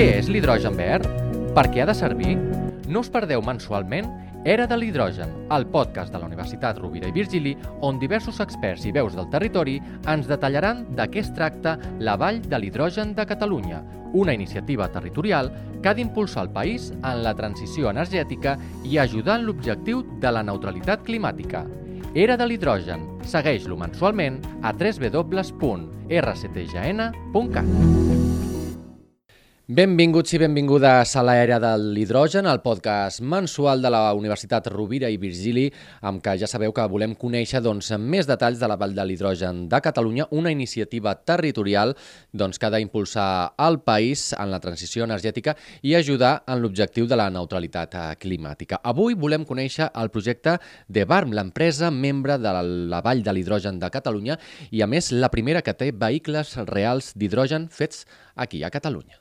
Què és l'hidrogen verd? Per què ha de servir? No us perdeu mensualment Era de l'hidrogen, el podcast de la Universitat Rovira i Virgili, on diversos experts i veus del territori ens detallaran de què es tracta la Vall de l'Hidrogen de Catalunya, una iniciativa territorial que ha d'impulsar el país en la transició energètica i ajudar en l'objectiu de la neutralitat climàtica. Era de l'hidrogen. Segueix-lo mensualment a www.rctgn.cat. Benvinguts i benvingudes a l'Aèria de l'Hidrogen, el podcast mensual de la Universitat Rovira i Virgili, amb què ja sabeu que volem conèixer doncs, més detalls de la Vall de l'Hidrogen de Catalunya, una iniciativa territorial doncs, que ha d'impulsar el país en la transició energètica i ajudar en l'objectiu de la neutralitat climàtica. Avui volem conèixer el projecte de BARM, l'empresa membre de la Vall de l'Hidrogen de Catalunya i, a més, la primera que té vehicles reals d'hidrogen fets aquí, a Catalunya.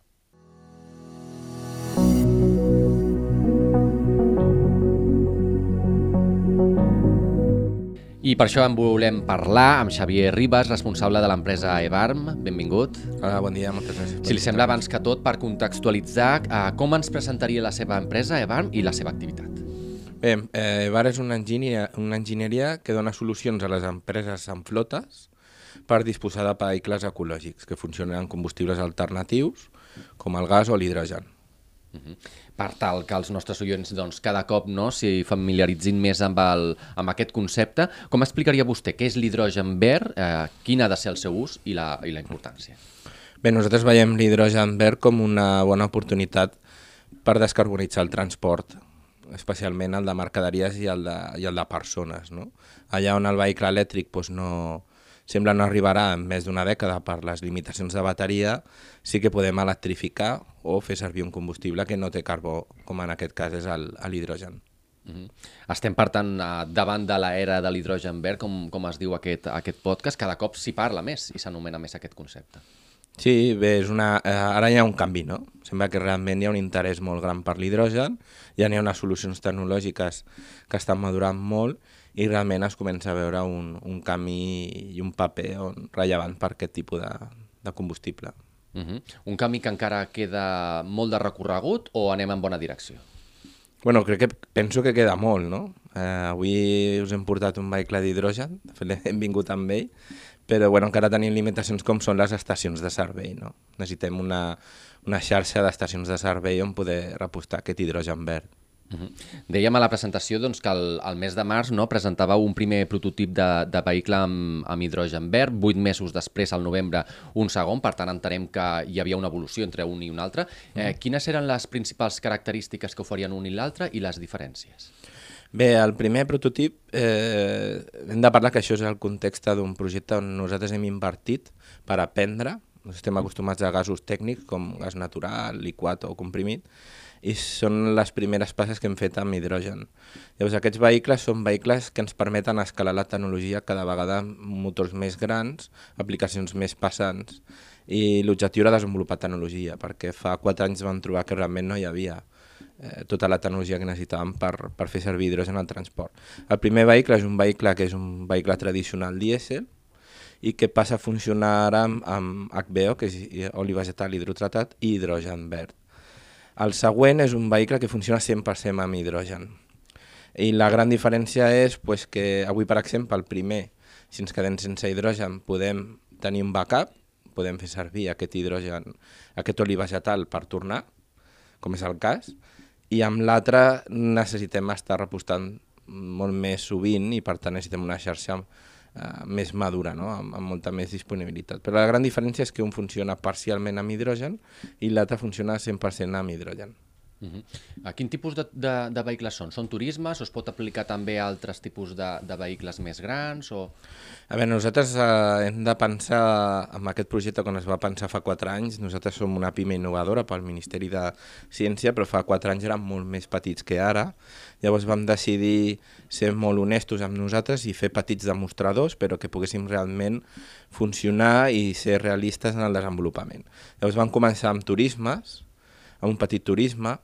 I per això en volem parlar amb Xavier Ribas, responsable de l'empresa Evarm. Benvingut. Hola, bon dia, moltes gràcies. Si li sembla, abans que tot, per contextualitzar, eh, com ens presentaria la seva empresa Evarm i la seva activitat? Bé, eh, Evar és una enginyeria, una enginyeria que dona solucions a les empreses amb flotes per disposar de vehicles ecològics que funcionen amb combustibles alternatius, com el gas o l'hidrogen. Uh -huh. Per tal que els nostres oients doncs, cada cop no s'hi familiaritzin més amb, el, amb aquest concepte, com explicaria vostè què és l'hidrogen verd, eh, quin ha de ser el seu ús i la, i la importància? Bé, nosaltres veiem l'hidrogen verd com una bona oportunitat per descarbonitzar el transport, especialment el de mercaderies i el de, i el de persones. No? Allà on el vehicle elèctric doncs, no, sembla no arribarà en més d'una dècada per les limitacions de bateria, sí que podem electrificar o fer servir un combustible que no té carbó, com en aquest cas és l'hidrogen. Mm -hmm. Estem, per tant, davant de l'era de l'hidrogen verd, com, com es diu aquest, aquest podcast, cada cop s'hi parla més i s'anomena més aquest concepte. Sí, bé, és una... Eh, ara hi ha un canvi, no? Sembla que realment hi ha un interès molt gran per l'hidrogen, ja n'hi ha unes solucions tecnològiques que estan madurant molt i realment es comença a veure un, un camí i un paper on, rellevant per aquest tipus de, de combustible. Uh -huh. Un camí que encara queda molt de recorregut o anem en bona direcció? Bueno, crec que penso que queda molt, no? Eh, avui us hem portat un vehicle d'hidrogen, de fet hem vingut amb ell, però bueno, encara tenim limitacions com són les estacions de servei, no? Necessitem una, una xarxa d'estacions de servei on poder repostar aquest hidrogen verd. -huh. Dèiem a la presentació doncs, que el, el mes de març no, presentàveu un primer prototip de, de vehicle amb, amb hidrogen verd, vuit mesos després, al novembre, un segon, per tant entenem que hi havia una evolució entre un i un altre. Eh, -huh. Quines eren les principals característiques que oferien un i l'altre i les diferències? Bé, el primer prototip, eh, hem de parlar que això és el context d'un projecte on nosaltres hem invertit per aprendre, estem acostumats a gasos tècnics com gas natural, liquat o comprimit, i són les primeres passes que hem fet amb hidrogen. Llavors, aquests vehicles són vehicles que ens permeten escalar la tecnologia cada vegada amb motors més grans, aplicacions més passants, i l'objectiu era desenvolupar tecnologia, perquè fa quatre anys vam trobar que realment no hi havia eh, tota la tecnologia que necessitàvem per, per fer servir hidrogen al transport. El primer vehicle és un vehicle que és un vehicle tradicional dièsel, i que passa a funcionar ara amb, amb HBO, que és oli vegetal hidrotratat, i hidrogen verd. El següent és un vehicle que funciona 100% amb hidrogen. I la gran diferència és pues, que avui, per exemple, el primer, si ens quedem sense hidrogen, podem tenir un backup, podem fer servir aquest hidrogen, aquest oli vegetal per tornar, com és el cas, i amb l'altre necessitem estar repostant molt més sovint i per tant necessitem una xarxa eh, més madura, no? amb, amb molta més disponibilitat. Però la gran diferència és que un funciona parcialment amb hidrogen i l'altre funciona 100% amb hidrogen. Uh -huh. a quin tipus de, de, de vehicles són? Són turismes o es pot aplicar també a altres tipus de, de vehicles més grans? O... A veure, nosaltres eh, hem de pensar, en aquest projecte quan es va pensar fa 4 anys, nosaltres som una pime innovadora pel Ministeri de Ciència, però fa 4 anys érem molt més petits que ara, llavors vam decidir ser molt honestos amb nosaltres i fer petits demostradors, però que poguéssim realment funcionar i ser realistes en el desenvolupament. Llavors vam començar amb turismes, amb un petit turisme,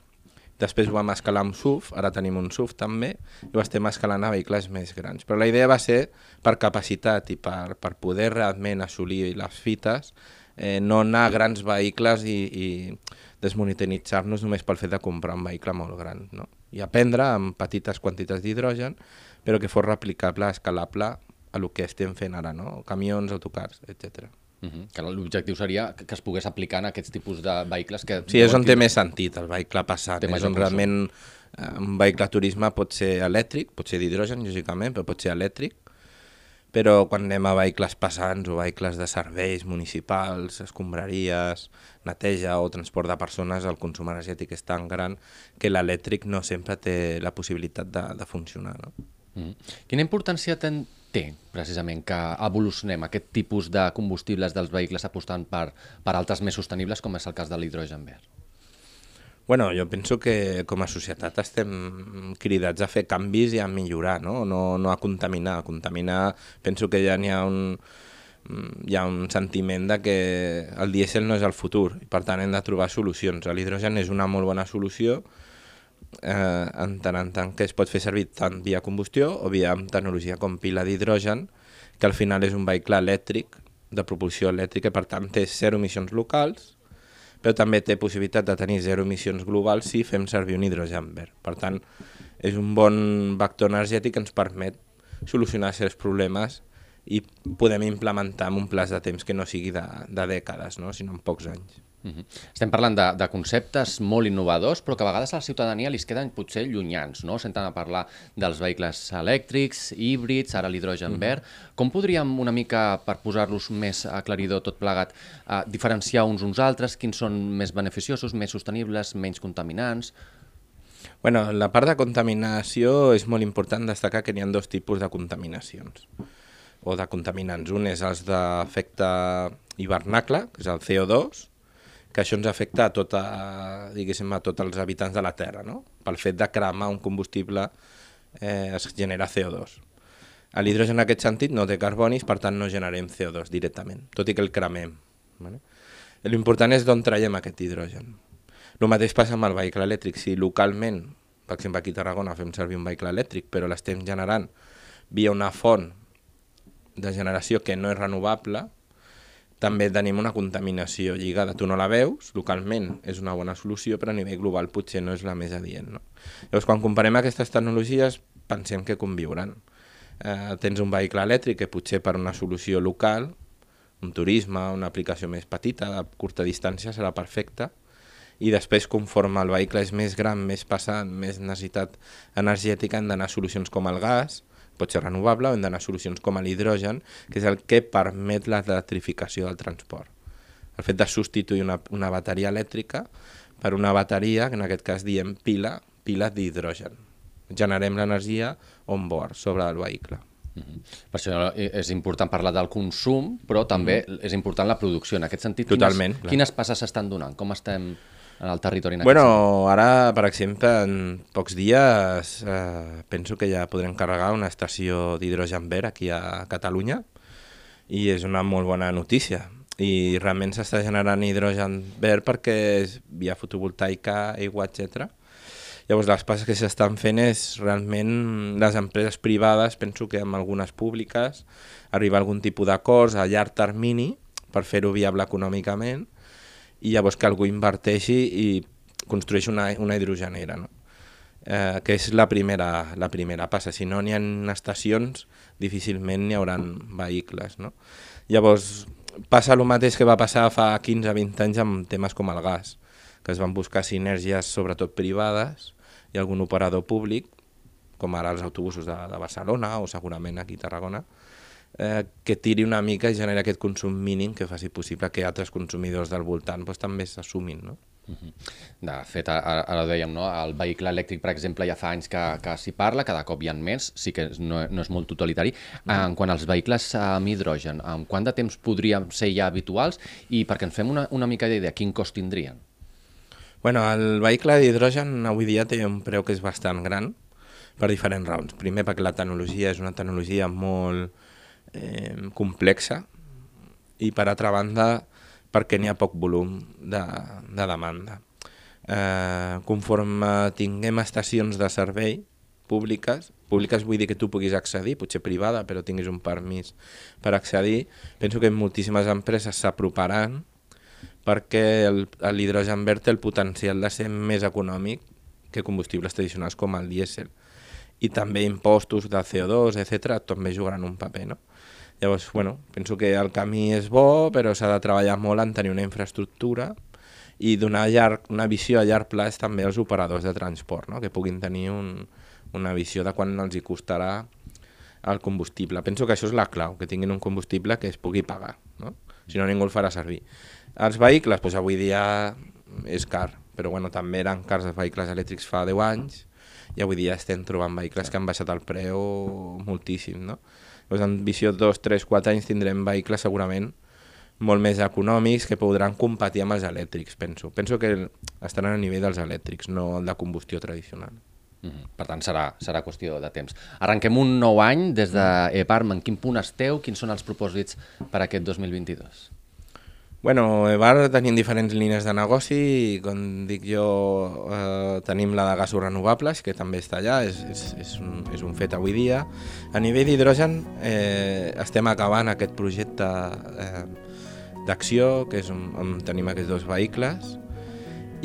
Després ho vam escalar amb SUF, ara tenim un SUF també, i ho estem escalant a vehicles més grans. Però la idea va ser per capacitat i per, per poder realment assolir les fites, eh, no anar a grans vehicles i, i desmonitoritzar-nos només pel fet de comprar un vehicle molt gran. No? I aprendre amb petites quantitats d'hidrogen, però que fos replicable, escalable a el que estem fent ara, no? camions, autocars, etc. Uh -huh. Que l'objectiu seria que es pogués aplicar en aquests tipus de vehicles que... Sí, és on té més sentit el vehicle passat, és on realment eh, un vehicle de turisme pot ser elèctric, pot ser d'hidrogen, lògicament, però pot ser elèctric, però quan anem a vehicles passants o vehicles de serveis municipals, escombraries, neteja o transport de persones, el consum energètic és tan gran que l'elèctric no sempre té la possibilitat de, de funcionar. No? Mm. Quina importància ten, té precisament que evolucionem aquest tipus de combustibles dels vehicles apostant per, per altres més sostenibles, com és el cas de l'hidrogen verd? Bueno, jo penso que com a societat estem cridats a fer canvis i a millorar, no, no, no a contaminar. A contaminar, penso que ja n'hi ha un, hi ha un sentiment de que el dièsel no és el futur i per tant hem de trobar solucions. L'hidrogen és una molt bona solució eh, en tant en tant que es pot fer servir tant via combustió o via tecnologia com pila d'hidrogen, que al final és un vehicle elèctric de propulsió elèctrica per tant té zero emissions locals però també té possibilitat de tenir zero emissions globals si fem servir un hidrogen verd. Per tant, és un bon vector energètic que ens permet solucionar certs problemes i podem implementar en un plaç de temps que no sigui de, de dècades, no? sinó en pocs anys. Uh -huh. Estem parlant de, de conceptes molt innovadors, però que a vegades a la ciutadania li queden potser llunyans, no? Senten a parlar dels vehicles elèctrics, híbrids, ara l'hidrogen uh -huh. verd. Com podríem una mica, per posar-los més aclaridor tot plegat, uh, diferenciar uns uns altres, quins són més beneficiosos, més sostenibles, menys contaminants? Bueno, la part de contaminació és molt important destacar que n'hi ha dos tipus de contaminacions o de contaminants. Un és els d'efecte hivernacle, que és el CO2, que això ens afecta a, tota, diguéssim, a tots els habitants de la Terra, no? Pel fet de cremar un combustible eh, es genera CO2. L'hidrogen en aquest sentit no té carbonis, per tant no generem CO2 directament, tot i que el cremem. Vale? L'important és d'on traiem aquest hidrogen. El mateix passa amb el vehicle elèctric. Si localment, per exemple aquí a Tarragona, fem servir un vehicle elèctric, però l'estem generant via una font de generació que no és renovable, també tenim una contaminació lligada. Tu no la veus, localment és una bona solució, però a nivell global potser no és la més adient. No? Llavors, quan comparem aquestes tecnologies, pensem que conviuran. Eh, tens un vehicle elèctric que potser per una solució local, un turisme, una aplicació més petita, de curta distància, serà perfecta, i després, conforme el vehicle és més gran, més passant, més necessitat energètica, han d'anar solucions com el gas, pot ser renovable o hem d'anar a solucions com l'hidrogen, que és el que permet l'electrificació del transport. El fet de substituir una, una bateria elèctrica per una bateria, que en aquest cas diem pila, pila d'hidrogen. Generem l'energia on board, sobre el vehicle. Mm -hmm. Per això és important parlar del consum, però també mm -hmm. és important la producció. En aquest sentit, Totalment, quines, quines passes s'estan donant? Com estem en el territori. En bueno, ara, per exemple, en pocs dies eh, penso que ja podrem carregar una estació d'hidrogen verd aquí a Catalunya i és una molt bona notícia. I realment s'està generant hidrogen verd perquè és via fotovoltaica, aigua, etc. Llavors, les passes que s'estan fent és realment les empreses privades, penso que amb algunes públiques, arribar a algun tipus d'acords a llarg termini per fer-ho viable econòmicament i llavors que algú inverteixi i construeixi una, una hidrogenera, no? eh, que és la primera, la primera passa. Si no n'hi ha estacions, difícilment n'hi haurà vehicles. No? Llavors, passa el mateix que va passar fa 15-20 anys amb temes com el gas, que es van buscar sinergies sobretot privades i algun operador públic, com ara els autobusos de, de Barcelona o segurament aquí a Tarragona, eh, que tiri una mica i generi aquest consum mínim que faci possible que altres consumidors del voltant doncs, també s'assumin. No? -huh. De fet, ara, ara ho dèiem, no? el vehicle elèctric, per exemple, ja fa anys que, que s'hi parla, cada cop hi ha més, sí que no, no és molt totalitari. Uh -huh. En quant als vehicles amb hidrogen, en quant de temps podrien ser ja habituals i perquè ens fem una, una mica d'idea, quin cost tindrien? Bueno, el vehicle d'hidrogen avui dia té un preu que és bastant gran per diferents raons. Primer perquè la tecnologia és una tecnologia molt, eh, complexa i per altra banda perquè n'hi ha poc volum de, de demanda. Eh, conforme tinguem estacions de servei, públiques, públiques vull dir que tu puguis accedir, potser privada, però tinguis un permís per accedir, penso que moltíssimes empreses s'aproparan perquè l'hidrogen verd té el potencial de ser més econòmic que combustibles tradicionals com el dièsel. I també impostos de CO2, etc també jugaran un paper, no? Llavors, bueno, penso que el camí és bo, però s'ha de treballar molt en tenir una infraestructura i donar llarg, una visió a llarg plaç també als operadors de transport, no? que puguin tenir un, una visió de quan els hi costarà el combustible. Penso que això és la clau, que tinguin un combustible que es pugui pagar, no? si no ningú el farà servir. Els vehicles, doncs avui dia és car, però bueno, també eren cars els vehicles elèctrics fa 10 anys i avui dia estem trobant vehicles que han baixat el preu moltíssim. No? Doncs en visió 2, 3, 4 anys tindrem vehicles segurament molt més econòmics que podran competir amb els elèctrics, penso. Penso que estaran a nivell dels elèctrics, no el de combustió tradicional. Mm -hmm. Per tant, serà, serà qüestió de temps. Arrenquem un nou any des d'EPARM. En quin punt esteu? Quins són els propòsits per aquest 2022? Bueno, EVAR tenim diferents línies de negoci i, com dic jo, eh, tenim la de gasos renovables, que també està allà, és, és, és, un, és un fet avui dia. A nivell d'hidrogen eh, estem acabant aquest projecte eh, d'acció, que és on, on tenim aquests dos vehicles,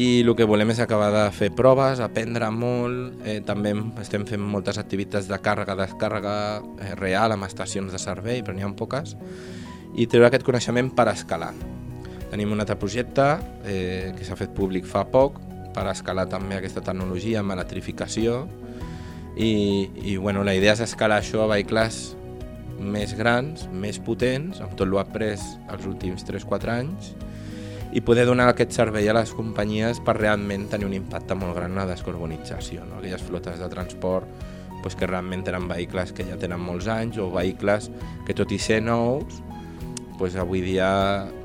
i el que volem és acabar de fer proves, aprendre molt, eh, també estem fent moltes activitats de càrrega, descàrrega eh, real amb estacions de servei, però n'hi ha poques, i treure aquest coneixement per escalar. Tenim un altre projecte eh, que s'ha fet públic fa poc per escalar també aquesta tecnologia amb electrificació i, i bueno, la idea és escalar això a vehicles més grans, més potents, amb tot el après els últims 3-4 anys i poder donar aquest servei a les companyies per realment tenir un impacte molt gran en la descarbonització. No? Aquelles flotes de transport pues, que realment tenen vehicles que ja tenen molts anys o vehicles que tot i ser nous pues, avui dia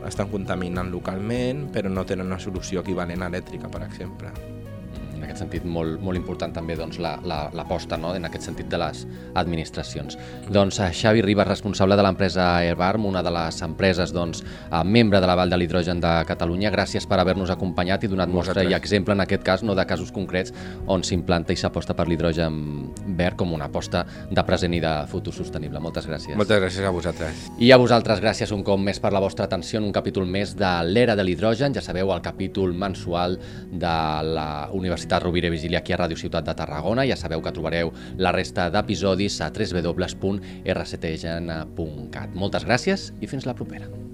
estan contaminant localment, però no tenen una solució equivalent elèctrica, per exemple aquest sentit molt, molt important també doncs, l'aposta la, la, no? en aquest sentit de les administracions. Doncs eh, Xavi Ribas, responsable de l'empresa Airbarm, una de les empreses doncs, eh, membre de la Vall de l'Hidrogen de Catalunya, gràcies per haver-nos acompanyat i donat mostra i exemple, en aquest cas, no de casos concrets, on s'implanta i s'aposta per l'hidrogen verd com una aposta de present i de futur sostenible. Moltes gràcies. Moltes gràcies a vosaltres. I a vosaltres, gràcies un cop més per la vostra atenció en un capítol més de l'Era de l'Hidrogen. Ja sabeu, el capítol mensual de la Universitat Rovira Vigília aquí a Ràdio Ciutat de Tarragona. Ja sabeu que trobareu la resta d'episodis a www.rctgen.cat. Moltes gràcies i fins la propera.